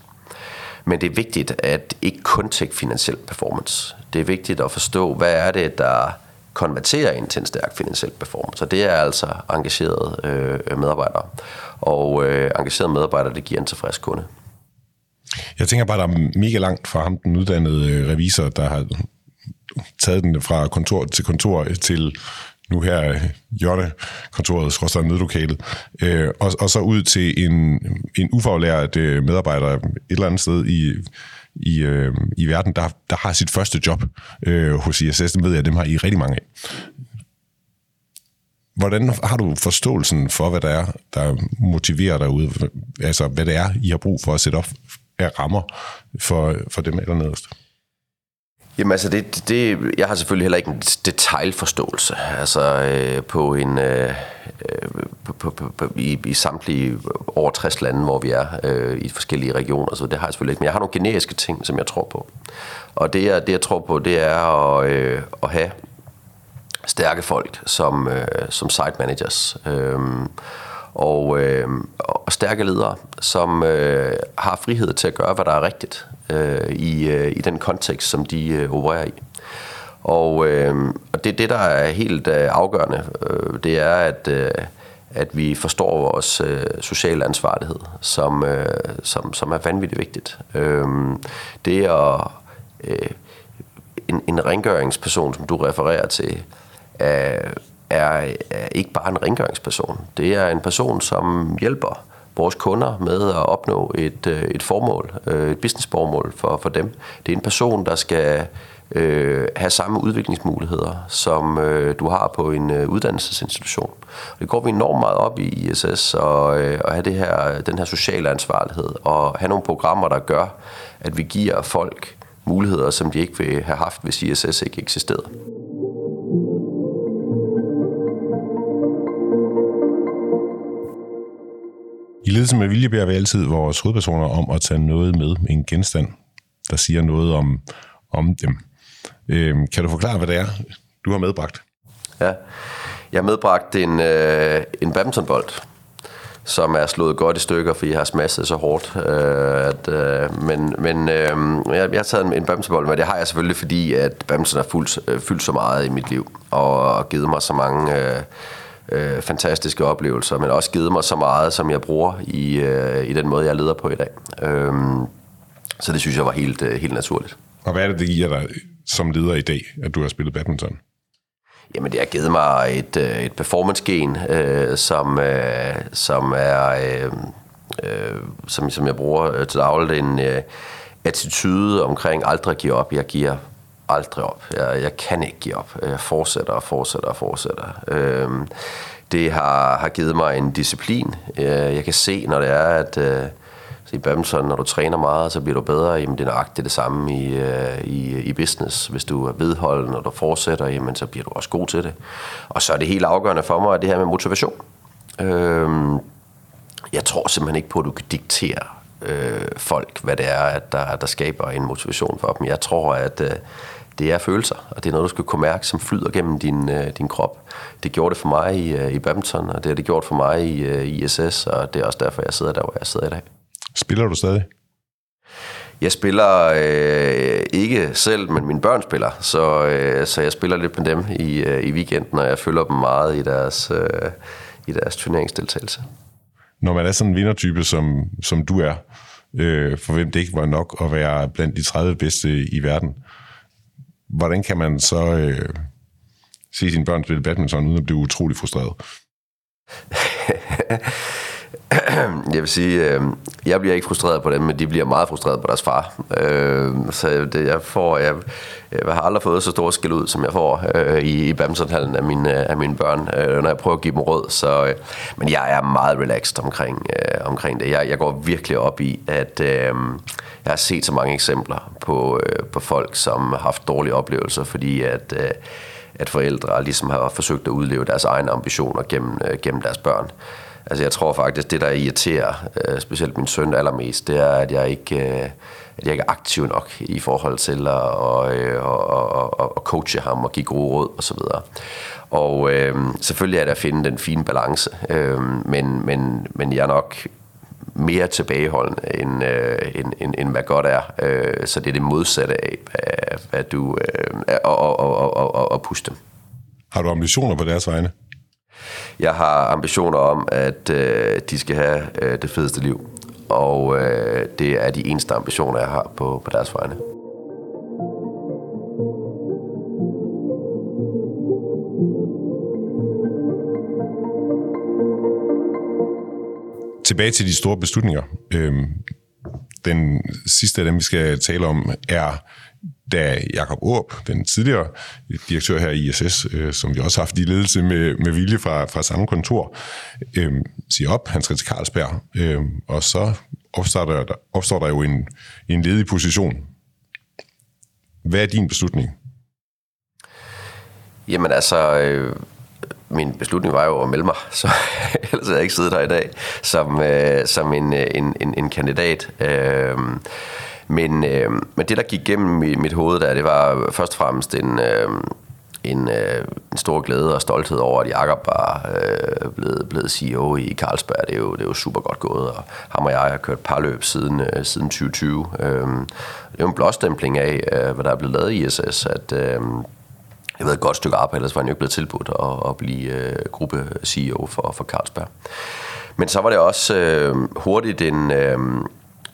Men det er vigtigt at ikke kun tænke finansiel performance. Det er vigtigt at forstå, hvad er det, der konverterer ind til en stærk finansiel performance. Og det er altså engagerede øh, medarbejdere. Og øh, engagerede medarbejdere, det giver en tilfreds kunde. Jeg tænker bare, der er mega langt fra ham, den uddannede øh, revisor, der har taget den fra kontor til kontor til nu her øh, Jørne kontoret, skråstrej nødlokalet, øh, og, og så ud til en, en ufaglært øh, medarbejder et eller andet sted i, i, øh, i verden, der, der har sit første job øh, hos ISS. Dem ved jeg, dem har I rigtig mange af. Hvordan har du forståelsen for, hvad der er, der motiverer dig ud? Altså, hvad det er, I har brug for at sætte op af rammer for, for dem eller nederst? Jamen altså, det, det, jeg har selvfølgelig heller ikke en detaljforståelse altså, øh, på en, øh, øh, på, på, på, på, i, i samtlige over 60 lande, hvor vi er øh, i forskellige regioner, så det har jeg selvfølgelig ikke. Men jeg har nogle generiske ting, som jeg tror på. Og det, jeg, det jeg tror på, det er at, øh, at have stærke folk som, øh, som site managers. Øh, og, øh, og stærke ledere, som øh, har frihed til at gøre, hvad der er rigtigt øh, i, øh, i den kontekst, som de øh, opererer i. Og, øh, og det det, der er helt øh, afgørende, øh, det er, at, øh, at vi forstår vores øh, sociale ansvarlighed, som, øh, som, som er vanvittigt vigtigt. Øh, det er øh, en, en rengøringsperson, som du refererer til, er, er, er ikke bare en rengøringsperson. Det er en person, som hjælper vores kunder med at opnå et, øh, et formål, øh, et businessformål for, for dem. Det er en person, der skal øh, have samme udviklingsmuligheder, som øh, du har på en øh, uddannelsesinstitution. Og det går vi enormt meget op i ISS, og, øh, at have det her, den her sociale ansvarlighed, og have nogle programmer, der gør, at vi giver folk muligheder, som de ikke ville have haft, hvis ISS ikke eksisterede. I ledelse med vilje beder vi altid vores hovedpersoner om at tage noget med, en genstand, der siger noget om, om dem. Øhm, kan du forklare, hvad det er, du har medbragt? Ja, jeg har medbragt en, øh, en badmintonbold, som er slået godt i stykker, fordi jeg har smasset så hårdt. Øh, at, øh, men men øh, jeg, jeg har taget en, en badmintonbold men det har jeg selvfølgelig, fordi at badminton har fyldt, øh, fyldt så meget i mit liv, og givet mig så mange... Øh, øh, fantastiske oplevelser, men også givet mig så meget, som jeg bruger i, øh, i den måde, jeg leder på i dag. Øh, så det synes jeg var helt, øh, helt naturligt. Og hvad er det, det giver dig som leder i dag, at du har spillet badminton? Jamen, det har givet mig et, øh, et performance-gen, øh, som, øh, som er... Øh, øh, som, som jeg bruger til dagligt, en øh, attitude omkring aldrig at give op. Jeg giver aldrig op. Jeg, jeg kan ikke give op. Jeg fortsætter og fortsætter og fortsætter. Øh, det har, har givet mig en disciplin. Øh, jeg kan se, når det er, at... Øh, i badminton, når du træner meget, så bliver du bedre. Jamen, det er nøjagtigt det samme i, øh, i, i business. Hvis du er vedholden, når du fortsætter, jamen, så bliver du også god til det. Og så er det helt afgørende for mig, at det her med motivation. Øhm, jeg tror simpelthen ikke på, at du kan diktere øh, folk, hvad det er, at der, der skaber en motivation for dem. Jeg tror, at øh, det er følelser, og det er noget, du skal kunne mærke, som flyder gennem din, øh, din krop. Det gjorde det for mig i, øh, i badminton, og det har det gjort for mig i, øh, ISS, og det er også derfor, jeg sidder der, hvor jeg sidder i dag. Spiller du stadig? Jeg spiller øh, ikke selv, men mine børn spiller, så, øh, så jeg spiller lidt med dem i, øh, i weekenden, og jeg følger dem meget i deres, øh, i deres turneringsdeltagelse. Når man er sådan en vindertype, som, som du er, øh, for hvem det ikke var nok at være blandt de 30 bedste i verden, hvordan kan man så øh, se sine børn spille badminton, uden at blive utrolig frustreret? [LAUGHS] [CLEARS THROAT] jeg vil sige, øh, jeg bliver ikke frustreret på dem, men de bliver meget frustreret på deres far. Øh, så det, jeg får, jeg, jeg har aldrig fået så stor skæld ud, som jeg får øh, i, i badmintonhallen af mine, af mine børn, øh, når jeg prøver at give dem råd. Så, øh, men jeg er meget relaxed omkring, øh, omkring det. Jeg, jeg går virkelig op i, at øh, jeg har set så mange eksempler på, øh, på folk, som har haft dårlige oplevelser, fordi at... Øh, at forældre ligesom har forsøgt at udleve deres egne ambitioner gennem, øh, gennem deres børn. Altså jeg tror faktisk, det der irriterer øh, specielt min søn allermest, det er, at jeg ikke... Øh, at jeg ikke er aktiv nok i forhold til at, og, øh, og, og, og coache ham og give gode råd osv. Og, og øh, selvfølgelig er det at finde den fine balance, øh, men, men, men jeg er nok mere tilbageholdende, end, øh, end, end, end hvad godt er. Øh, så det er det modsatte af, hvad, hvad du... Øh, og, og, og, og, og puste dem. Har du ambitioner på deres vegne? Jeg har ambitioner om, at øh, de skal have øh, det fedeste liv. Og øh, det er de eneste ambitioner, jeg har på, på deres vegne. Tilbage til de store beslutninger. Øhm, den sidste af dem, vi skal tale om, er da Jakob Aarup, den tidligere direktør her i ISS, øh, som vi også har haft i ledelse med, med vilje fra, fra samme kontor, øh, siger op, han skal til Carlsberg, øh, og så opstår der, opstår der jo en, en ledig position. Hvad er din beslutning? Jamen altså, øh, min beslutning var jo at melde mig, [LAUGHS] så ellers havde jeg ikke siddet her i dag som, øh, som en, en, en, en kandidat. Øh, men, øh, men det, der gik gennem i mit hoved der, det var først og fremmest en, øh, en, øh, en stor glæde og stolthed over, at Jakob var øh, blevet, blevet CEO i Carlsberg. Det er, jo, det er jo super godt gået, og ham og jeg har kørt parløb siden, øh, siden 2020. Øh, det er jo en blåstempling af, øh, hvad der er blevet lavet i ISS, at... Øh, jeg ved et godt stykke arbejde, ellers var han jo ikke blevet tilbudt at, at blive øh, gruppe-CEO for, for Carlsberg. Men så var det også øh, hurtigt en, øh,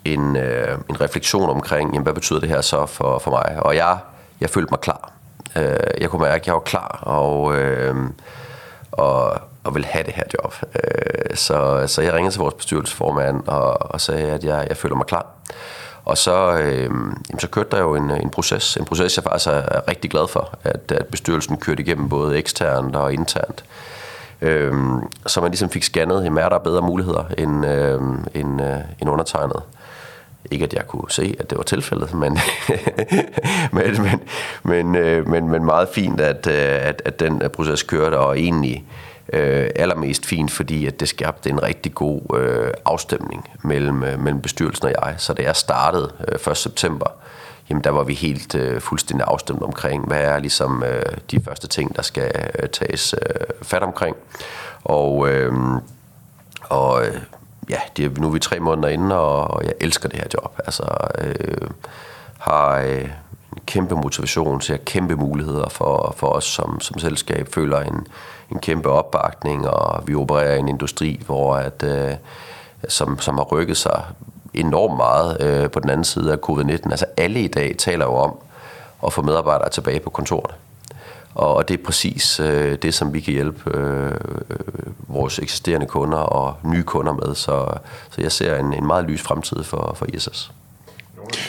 en, øh, en refleksion omkring, jamen, hvad betyder det her så for, for mig? Og jeg, jeg følte mig klar. Øh, jeg kunne mærke, at jeg var klar, og, øh, og, og ville have det her job. Øh, så, så jeg ringede til vores bestyrelsesformand og, og sagde, at jeg, jeg føler mig klar. Og så, øh, jamen, så kørte der jo en, en proces, en proces, jeg faktisk er, rigtig glad for, at, at bestyrelsen kørte igennem både eksternt og internt. Øh, så man ligesom fik scannet, jamen er der bedre muligheder end, øh, end, øh, end undertegnet. Ikke at jeg kunne se, at det var tilfældet, men, [LAUGHS] men, men, men, øh, men, men meget fint, at, øh, at, at den øh, proces kørte, og egentlig øh, allermest fint, fordi at det skabte en rigtig god øh, afstemning mellem, øh, mellem bestyrelsen og jeg. Så da jeg startede øh, 1. september, jamen der var vi helt øh, fuldstændig afstemt omkring, hvad er ligesom øh, de første ting, der skal øh, tages øh, fat omkring. Og, øh, og øh, ja, det, nu er vi tre måneder inde, og, og jeg elsker det her job. Altså, øh, har øh, en kæmpe motivation, ser kæmpe muligheder for, for os som, som selskab, føler en, en kæmpe opbakning, og vi opererer i en industri, hvor at, øh, som, som har rykket sig enormt meget øh, på den anden side af covid-19. Altså alle i dag taler jo om at få medarbejdere tilbage på kontoret. Og det er præcis øh, det, som vi kan hjælpe øh, øh, vores eksisterende kunder og nye kunder med. Så, så jeg ser en, en meget lys fremtid for, for ISS.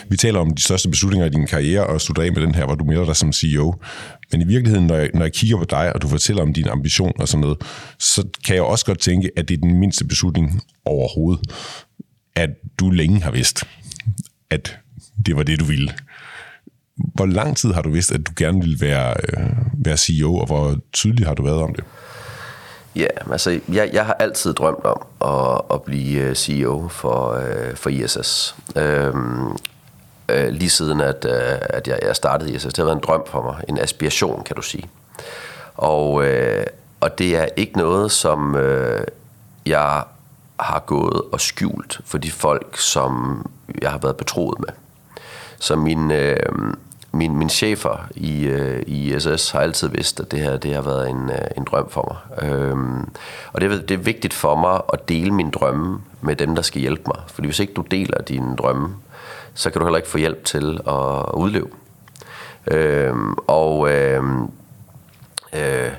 Vi taler om de største beslutninger i din karriere, og slutter af med den her, hvor du melder dig som CEO. Men i virkeligheden, når jeg, når jeg kigger på dig, og du fortæller om din ambition og sådan noget, så kan jeg også godt tænke, at det er den mindste beslutning overhovedet, at du længe har vidst, at det var det, du ville. Hvor lang tid har du vidst, at du gerne ville være, øh, være CEO, og hvor tydelig har du været om det? Ja, altså jeg, jeg har altid drømt om at, at blive øh, CEO for, øh, for ISS. Øhm, øh, lige siden at, øh, at jeg, jeg startede ISS. Det har været en drøm for mig, en aspiration kan du sige. Og, øh, og det er ikke noget, som øh, jeg har gået og skjult for de folk, som jeg har været betroet med. Så min, øh, min, min chefer i, øh, i ISS har altid vidst, at det her det har været en, øh, en drøm for mig. Øhm, og det, det er vigtigt for mig at dele min drømme med dem, der skal hjælpe mig. Fordi hvis ikke du deler dine drømme, så kan du heller ikke få hjælp til at udleve. Øhm, og øh, øh,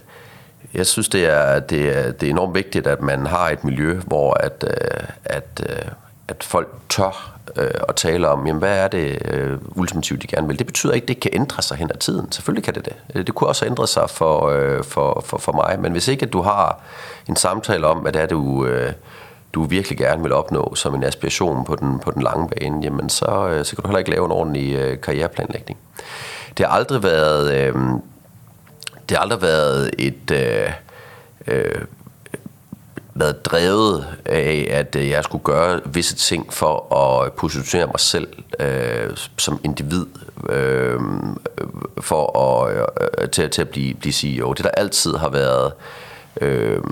jeg synes, det er, det, er, det er enormt vigtigt, at man har et miljø, hvor at, øh, at, øh, at folk tør øh, at tale om, jamen, hvad er det øh, ultimativt, de gerne vil. Det betyder ikke, at det kan ændre sig hen ad tiden. Selvfølgelig kan det det. Øh, det kunne også ændre sig for, øh, for, for, for mig. Men hvis ikke at du har en samtale om, hvad det er, du, øh, du virkelig gerne vil opnå som en aspiration på den, på den lange bane, jamen så, øh, så kan du heller ikke lave en ordentlig øh, karriereplanlægning. Det har aldrig været, øh, det har aldrig været et... Øh, øh, været drevet af, at øh, jeg skulle gøre visse ting for at positionere mig selv øh, som individ øh, for at, øh, til, til at blive, blive CEO. Det der altid har været øh,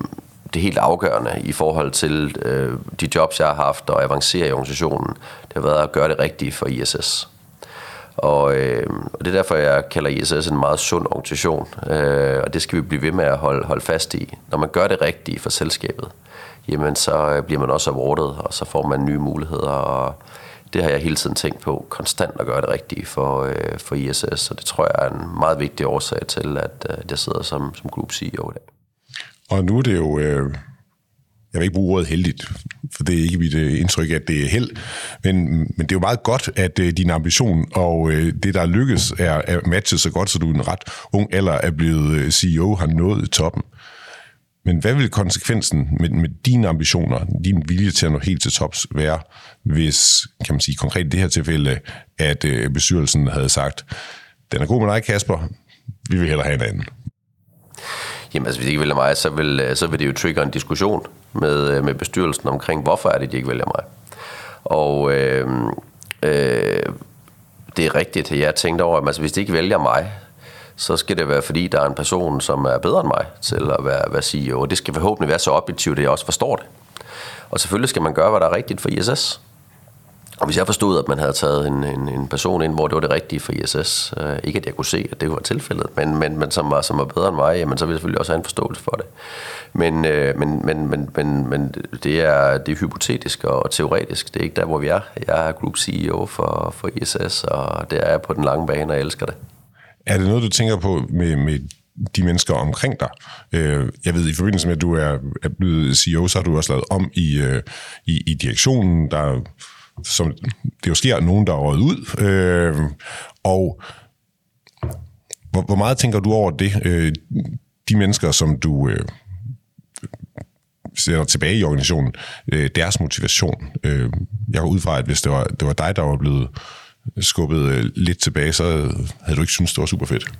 det helt afgørende i forhold til øh, de jobs, jeg har haft og avancere i organisationen, det har været at gøre det rigtige for ISS. Og, øh, og det er derfor, jeg kalder ISS en meget sund organisation, øh, og det skal vi blive ved med at holde, holde fast i. Når man gør det rigtige for selskabet, jamen så øh, bliver man også awardet, og så får man nye muligheder, og det har jeg hele tiden tænkt på, konstant at gøre det rigtige for, øh, for ISS, og det tror jeg er en meget vigtig årsag til, at øh, jeg sidder som, som group CEO i dag. Og nu er det jo... Øh jeg vil ikke bruge ordet heldigt, for det er ikke mit øh, indtryk, at det er held, men, men det er jo meget godt, at øh, din ambition og øh, det, der lykkes, er, er matchet så godt, så du er en ret ung alder er blevet CEO, har nået toppen. Men hvad vil konsekvensen med, med dine ambitioner, din vilje til at nå helt til tops være, hvis, kan man sige konkret i det her tilfælde, at bestyrelsen havde sagt, den er god med dig, Kasper, vi vil hellere have en anden? Jamen altså, hvis de ikke vælger mig, så vil, øh, så vil det jo trigger en diskussion med, øh, med bestyrelsen omkring, hvorfor er det, de ikke vælger mig. Og øh, øh, det er rigtigt, jeg tænkte over, at altså, hvis de ikke vælger mig, så skal det være, fordi der er en person, som er bedre end mig til at være, være CEO. Og det skal forhåbentlig være så objektivt, at jeg også forstår det. Og selvfølgelig skal man gøre, hvad der er rigtigt for ISS. Og hvis jeg forstod, at man havde taget en, en, en person ind, hvor det var det rigtige for ISS, øh, ikke at jeg kunne se, at det var tilfældet, men, men, men som, var, som var bedre end mig, jamen, så ville jeg selvfølgelig også have en forståelse for det. Men, øh, men, men, men, men, men det, er, det er hypotetisk og teoretisk. Det er ikke der, hvor vi er. Jeg er Group CEO for, for ISS, og det er jeg på den lange bane, og jeg elsker det. Er det noget, du tænker på med, med de mennesker omkring dig. Øh, jeg ved, i forbindelse med, at du er, blevet CEO, så har du også lavet om i, øh, i, i direktionen. Der som det jo sker, nogen, der er røget ud. Øh, og hvor, hvor meget tænker du over det? Øh, de mennesker, som du øh, ser tilbage i organisationen, øh, deres motivation. Øh, jeg går ud fra, at hvis det var, det var dig, der var blevet skubbet øh, lidt tilbage, så havde du ikke syntes, det var super fedt.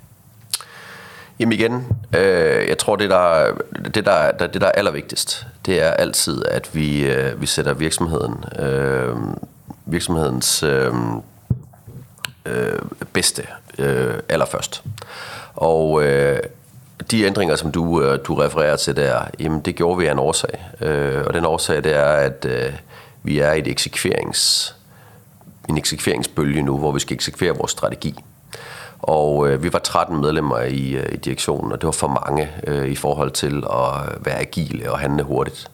Jamen igen, øh, jeg tror, det der, det, der, det der er allervigtigst, det er altid, at vi, øh, vi sætter virksomheden, øh, virksomhedens øh, øh, bedste øh, allerførst. Og øh, de ændringer, som du, øh, du refererer til der, jamen det gjorde vi af en årsag. Øh, og den årsag, det er, at øh, vi er i et eksekverings, en eksekveringsbølge nu, hvor vi skal eksekvere vores strategi. Og øh, vi var 13 medlemmer i, øh, i direktionen, og det var for mange øh, i forhold til at være agile og handle hurtigt.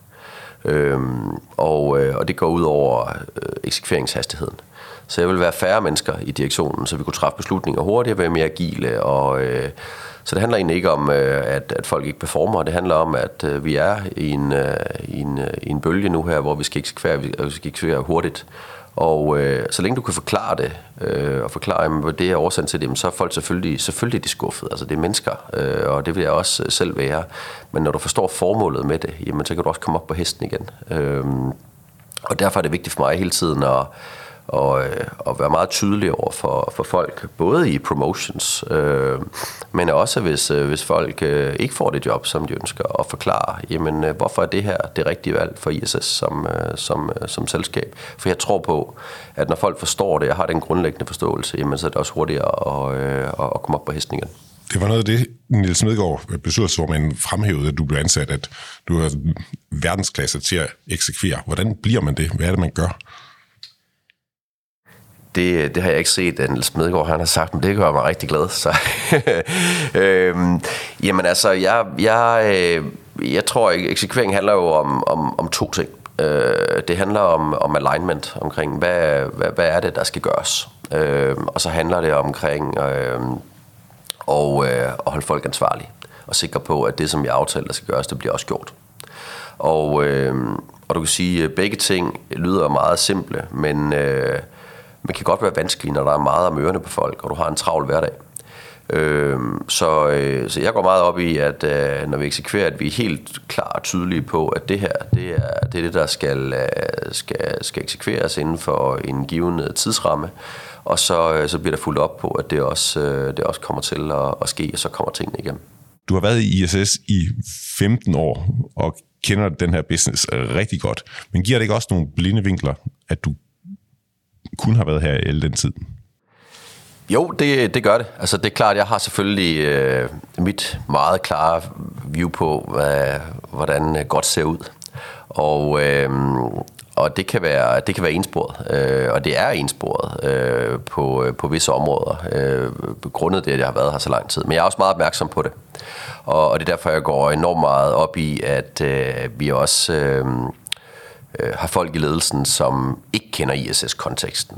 Øhm, og, øh, og det går ud over øh, eksekveringshastigheden. Så jeg vil være færre mennesker i direktionen, så vi kunne træffe beslutninger hurtigere, være mere agile. Og, øh, så det handler egentlig ikke om, øh, at, at folk ikke performer. Det handler om, at øh, vi er i en, øh, i, en, øh, i en bølge nu her, hvor vi skal eksekvere, vi skal eksekvere hurtigt. Og øh, så længe du kan forklare det, øh, og forklare, hvad det er årsagen til det, så er folk selvfølgelig, selvfølgelig de skuffede. Altså det er mennesker, øh, og det vil jeg også øh, selv være. Men når du forstår formålet med det, jamen, så kan du også komme op på hesten igen. Øh, og derfor er det vigtigt for mig hele tiden at og, øh, og være meget tydelig over for, for folk, både i promotions, øh, men også hvis, øh, hvis folk øh, ikke får det job, som de ønsker, og forklare, jamen, øh, hvorfor er det her det rigtige valg for ISS som, øh, som, øh, som selskab. For jeg tror på, at når folk forstår det og har den grundlæggende forståelse, jamen, så er det også hurtigere at, øh, at komme op på hesten igen. Det var noget af det, Niels Medgaard, bestyrelsesformanden, fremhævede, at du blev ansat, at du er verdensklasse til at eksekvere. Hvordan bliver man det? Hvad er det, man gør? Det, øh, det har jeg ikke set, at Niels Medgaard han har sagt, men det gør mig rigtig glad. Så, [LAUGHS] øhm, jamen altså, jeg, jeg, øh, jeg tror, at eksekvering handler jo om, om, om to ting. Øh, det handler om, om alignment, omkring hvad, hvad, hvad er det, der skal gøres. Øh, og så handler det omkring øh, og, øh, at holde folk ansvarlige og sikre på, at det, som jeg aftaler, der skal gøres, det bliver også gjort. Og, øh, og du kan sige, at begge ting lyder meget simple, men... Øh, men kan godt være vanskelig, når der er meget om ørerne på folk, og du har en travl hverdag. Øh, så, øh, så jeg går meget op i, at øh, når vi eksekverer, at vi er helt klar og tydelige på, at det her, det er det, er det der skal, øh, skal, skal eksekveres inden for en given øh, tidsramme. Og så, øh, så bliver der fuldt op på, at det også, øh, det også kommer til at, at ske, og så kommer tingene igennem. Du har været i ISS i 15 år, og kender den her business rigtig godt. Men giver det ikke også nogle blinde vinkler, at du kunne have været her i al den tid? Jo, det, det gør det. Altså, det er klart, jeg har selvfølgelig øh, mit meget klare view på, hvad, hvordan øh, godt ser ud. Og, øh, og det kan være, det kan være ensporet, øh, og det er ensporet øh, på, øh, på visse områder, øh, grundet det, at jeg har været her så lang tid. Men jeg er også meget opmærksom på det. Og, og det er derfor, jeg går enormt meget op i, at øh, vi også... Øh, øh, har folk i ledelsen, som ikke kender ISS-konteksten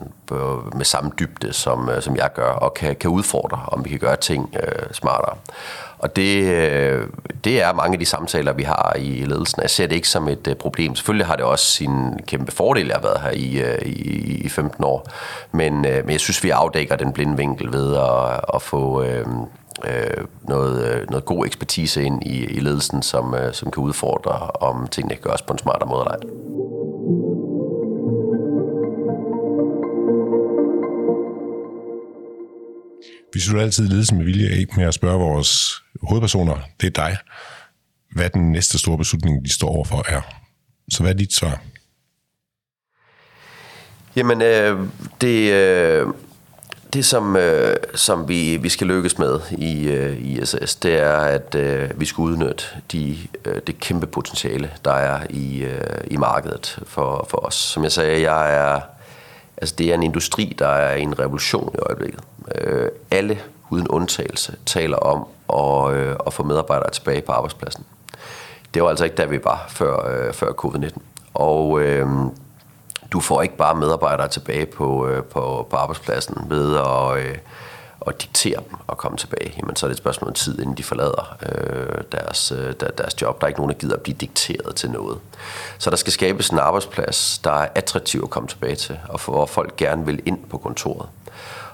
med samme dybde, som, øh, som jeg gør, og kan, kan udfordre, om vi kan gøre ting øh, smartere. Og det, øh, det er mange af de samtaler, vi har i ledelsen. Jeg ser det ikke som et øh, problem. Selvfølgelig har det også sin kæmpe fordel, jeg har været her i, øh, i, i 15 år. Men, øh, men jeg synes, vi afdækker den blinde vinkel ved at, at få... Øh, øh, noget, øh, noget god ekspertise ind i, i ledelsen, som, øh, som kan udfordre, om tingene kan gøres på en smartere måde eller ej. Vi slutter altid ledelsen med vilje af med at spørge vores hovedpersoner, det er dig, hvad den næste store beslutning, de står overfor, er. Så hvad er dit svar? Jamen, øh, det, øh, det, som, øh, som vi, vi skal lykkes med i øh, ISS, det er, at øh, vi skal udnytte de, øh, det kæmpe potentiale, der er i, øh, i markedet for, for os. Som jeg sagde, jeg er, altså det er en industri, der er i en revolution i øjeblikket. Øh, alle uden undtagelse taler om at, øh, at få medarbejdere tilbage på arbejdspladsen. Det var altså ikke der, vi var før, øh, før covid-19. Og øh, du får ikke bare medarbejdere tilbage på, øh, på, på arbejdspladsen ved at, øh, og diktere dem at komme tilbage. Jamen, så er det et spørgsmål om tid, inden de forlader øh, deres, øh, der, deres job. Der er ikke nogen, der gider at blive dikteret til noget. Så der skal skabes en arbejdsplads, der er attraktiv at komme tilbage til, og hvor folk gerne vil ind på kontoret.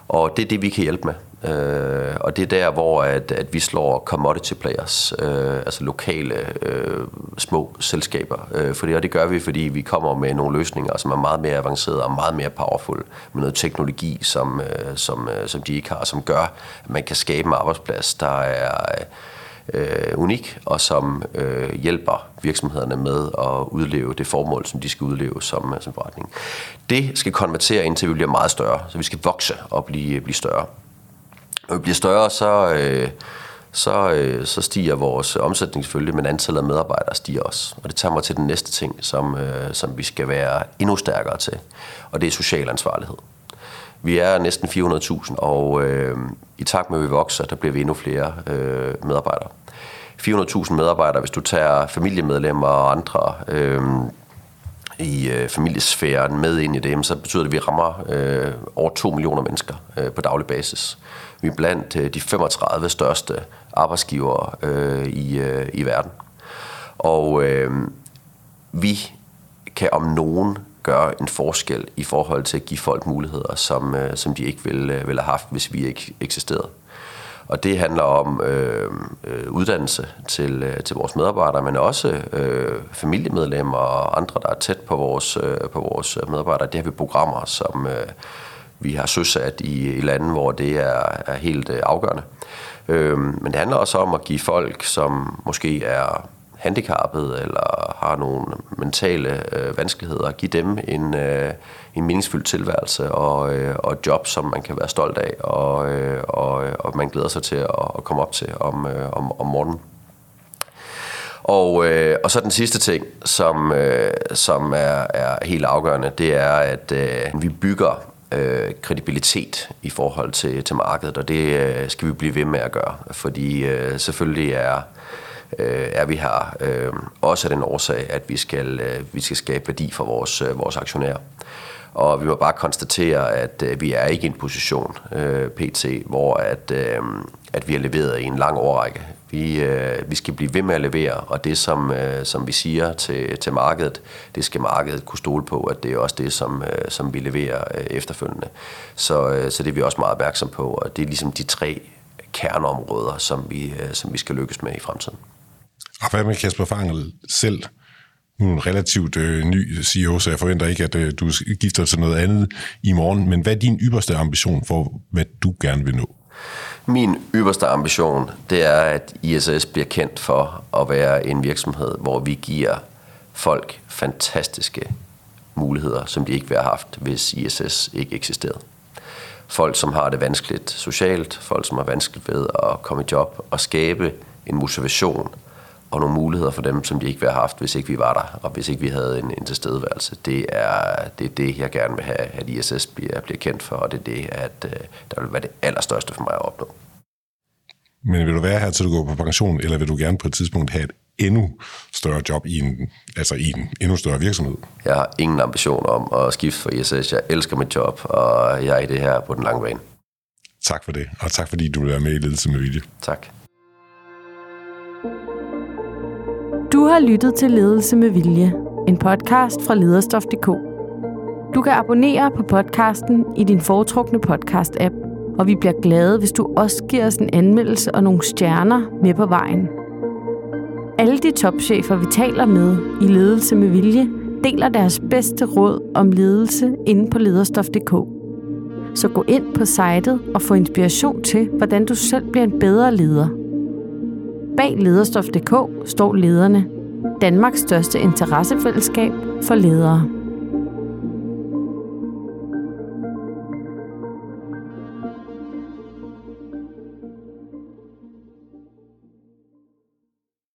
Og det er det, vi kan hjælpe med. Øh, og det er der, hvor at, at vi slår commodity players, øh, altså lokale øh, små selskaber. Øh, fordi, og det gør vi, fordi vi kommer med nogle løsninger, som er meget mere avancerede og meget mere powerful, med noget teknologi, som, øh, som, øh, som de ikke har, som gør, at man kan skabe en arbejdsplads, der er øh, øh, unik, og som øh, hjælper virksomhederne med at udleve det formål, som de skal udleve som, øh, som forretning. Det skal konvertere indtil vi bliver meget større, så vi skal vokse og blive, øh, blive større. Når vi bliver større, så, øh, så, øh, så stiger vores omsætning selvfølgelig, men antallet af medarbejdere stiger også. Og det tager mig til den næste ting, som, øh, som vi skal være endnu stærkere til, og det er social ansvarlighed. Vi er næsten 400.000, og øh, i takt med, at vi vokser, der bliver vi endnu flere øh, medarbejdere. 400.000 medarbejdere, hvis du tager familiemedlemmer og andre øh, i øh, familiesfæren med ind i det, så betyder det, at vi rammer øh, over 2 millioner mennesker øh, på daglig basis. Vi er blandt øh, de 35 største arbejdsgivere øh, i, øh, i verden. Og øh, vi kan om nogen gøre en forskel i forhold til at give folk muligheder, som, øh, som de ikke ville, øh, ville have haft, hvis vi ikke eksisterede. Og det handler om øh, øh, uddannelse til, øh, til vores medarbejdere, men også øh, familiemedlemmer og andre, der er tæt på vores, øh, på vores medarbejdere. Det har vi programmer, som øh, vi har søsat i, i lande, hvor det er, er helt øh, afgørende. Øh, men det handler også om at give folk, som måske er handicappet eller har nogle mentale øh, vanskeligheder, give dem en, øh, en meningsfyldt tilværelse og, øh, og et job, som man kan være stolt af, og, øh, og, øh, og man glæder sig til at, at komme op til om, øh, om, om morgenen. Og, øh, og så den sidste ting, som, øh, som er, er helt afgørende, det er, at øh, vi bygger øh, kredibilitet i forhold til, til markedet, og det øh, skal vi blive ved med at gøre, fordi øh, selvfølgelig er øh, er vi her øh, også af den årsag, at vi skal, øh, vi skal skabe værdi for vores, øh, vores aktionærer. Og vi må bare konstatere, at øh, vi er ikke i en position, øh, PT, hvor at, øh, at vi har leveret i en lang årrække. Vi, øh, vi skal blive ved med at levere, og det, som, øh, som vi siger til, til markedet, det skal markedet kunne stole på, at det er også det, som, øh, som vi leverer øh, efterfølgende. Så, øh, så det er vi også meget opmærksom på, og det er ligesom de tre kerneområder, som vi, øh, som vi skal lykkes med i fremtiden. Og hvad med Kasper Fangel selv? Nu er en relativt øh, ny CEO, så jeg forventer ikke, at øh, du gifter dig til noget andet i morgen. Men hvad er din ypperste ambition for, hvad du gerne vil nå? Min ypperste ambition, det er, at ISS bliver kendt for at være en virksomhed, hvor vi giver folk fantastiske muligheder, som de ikke ville have haft, hvis ISS ikke eksisterede. Folk, som har det vanskeligt socialt, folk, som har vanskeligt ved at komme i job og skabe en motivation og nogle muligheder for dem, som de ikke ville have haft, hvis ikke vi var der, og hvis ikke vi havde en, en tilstedeværelse. Det er, det er det, jeg gerne vil have, at ISS bliver, bliver kendt for, og det er det, at øh, der vil være det allerstørste for mig at opnå. Men vil du være her, til du går på pension, eller vil du gerne på et tidspunkt have et endnu større job i en, altså i en endnu større virksomhed? Jeg har ingen ambition om at skifte for ISS. Jeg elsker mit job, og jeg er i det her på den lange bane. Tak for det, og tak fordi du vil være med i Ledelse med Vilje. Tak. Du har lyttet til Ledelse med Vilje, en podcast fra lederstof.dk. Du kan abonnere på podcasten i din foretrukne podcast-app, og vi bliver glade, hvis du også giver os en anmeldelse og nogle stjerner med på vejen. Alle de topchefer, vi taler med i Ledelse med Vilje, deler deres bedste råd om ledelse inde på lederstof.dk. Så gå ind på sitet og få inspiration til, hvordan du selv bliver en bedre leder. Bag lederstof.dk står lederne, Danmarks største interessefællesskab for ledere.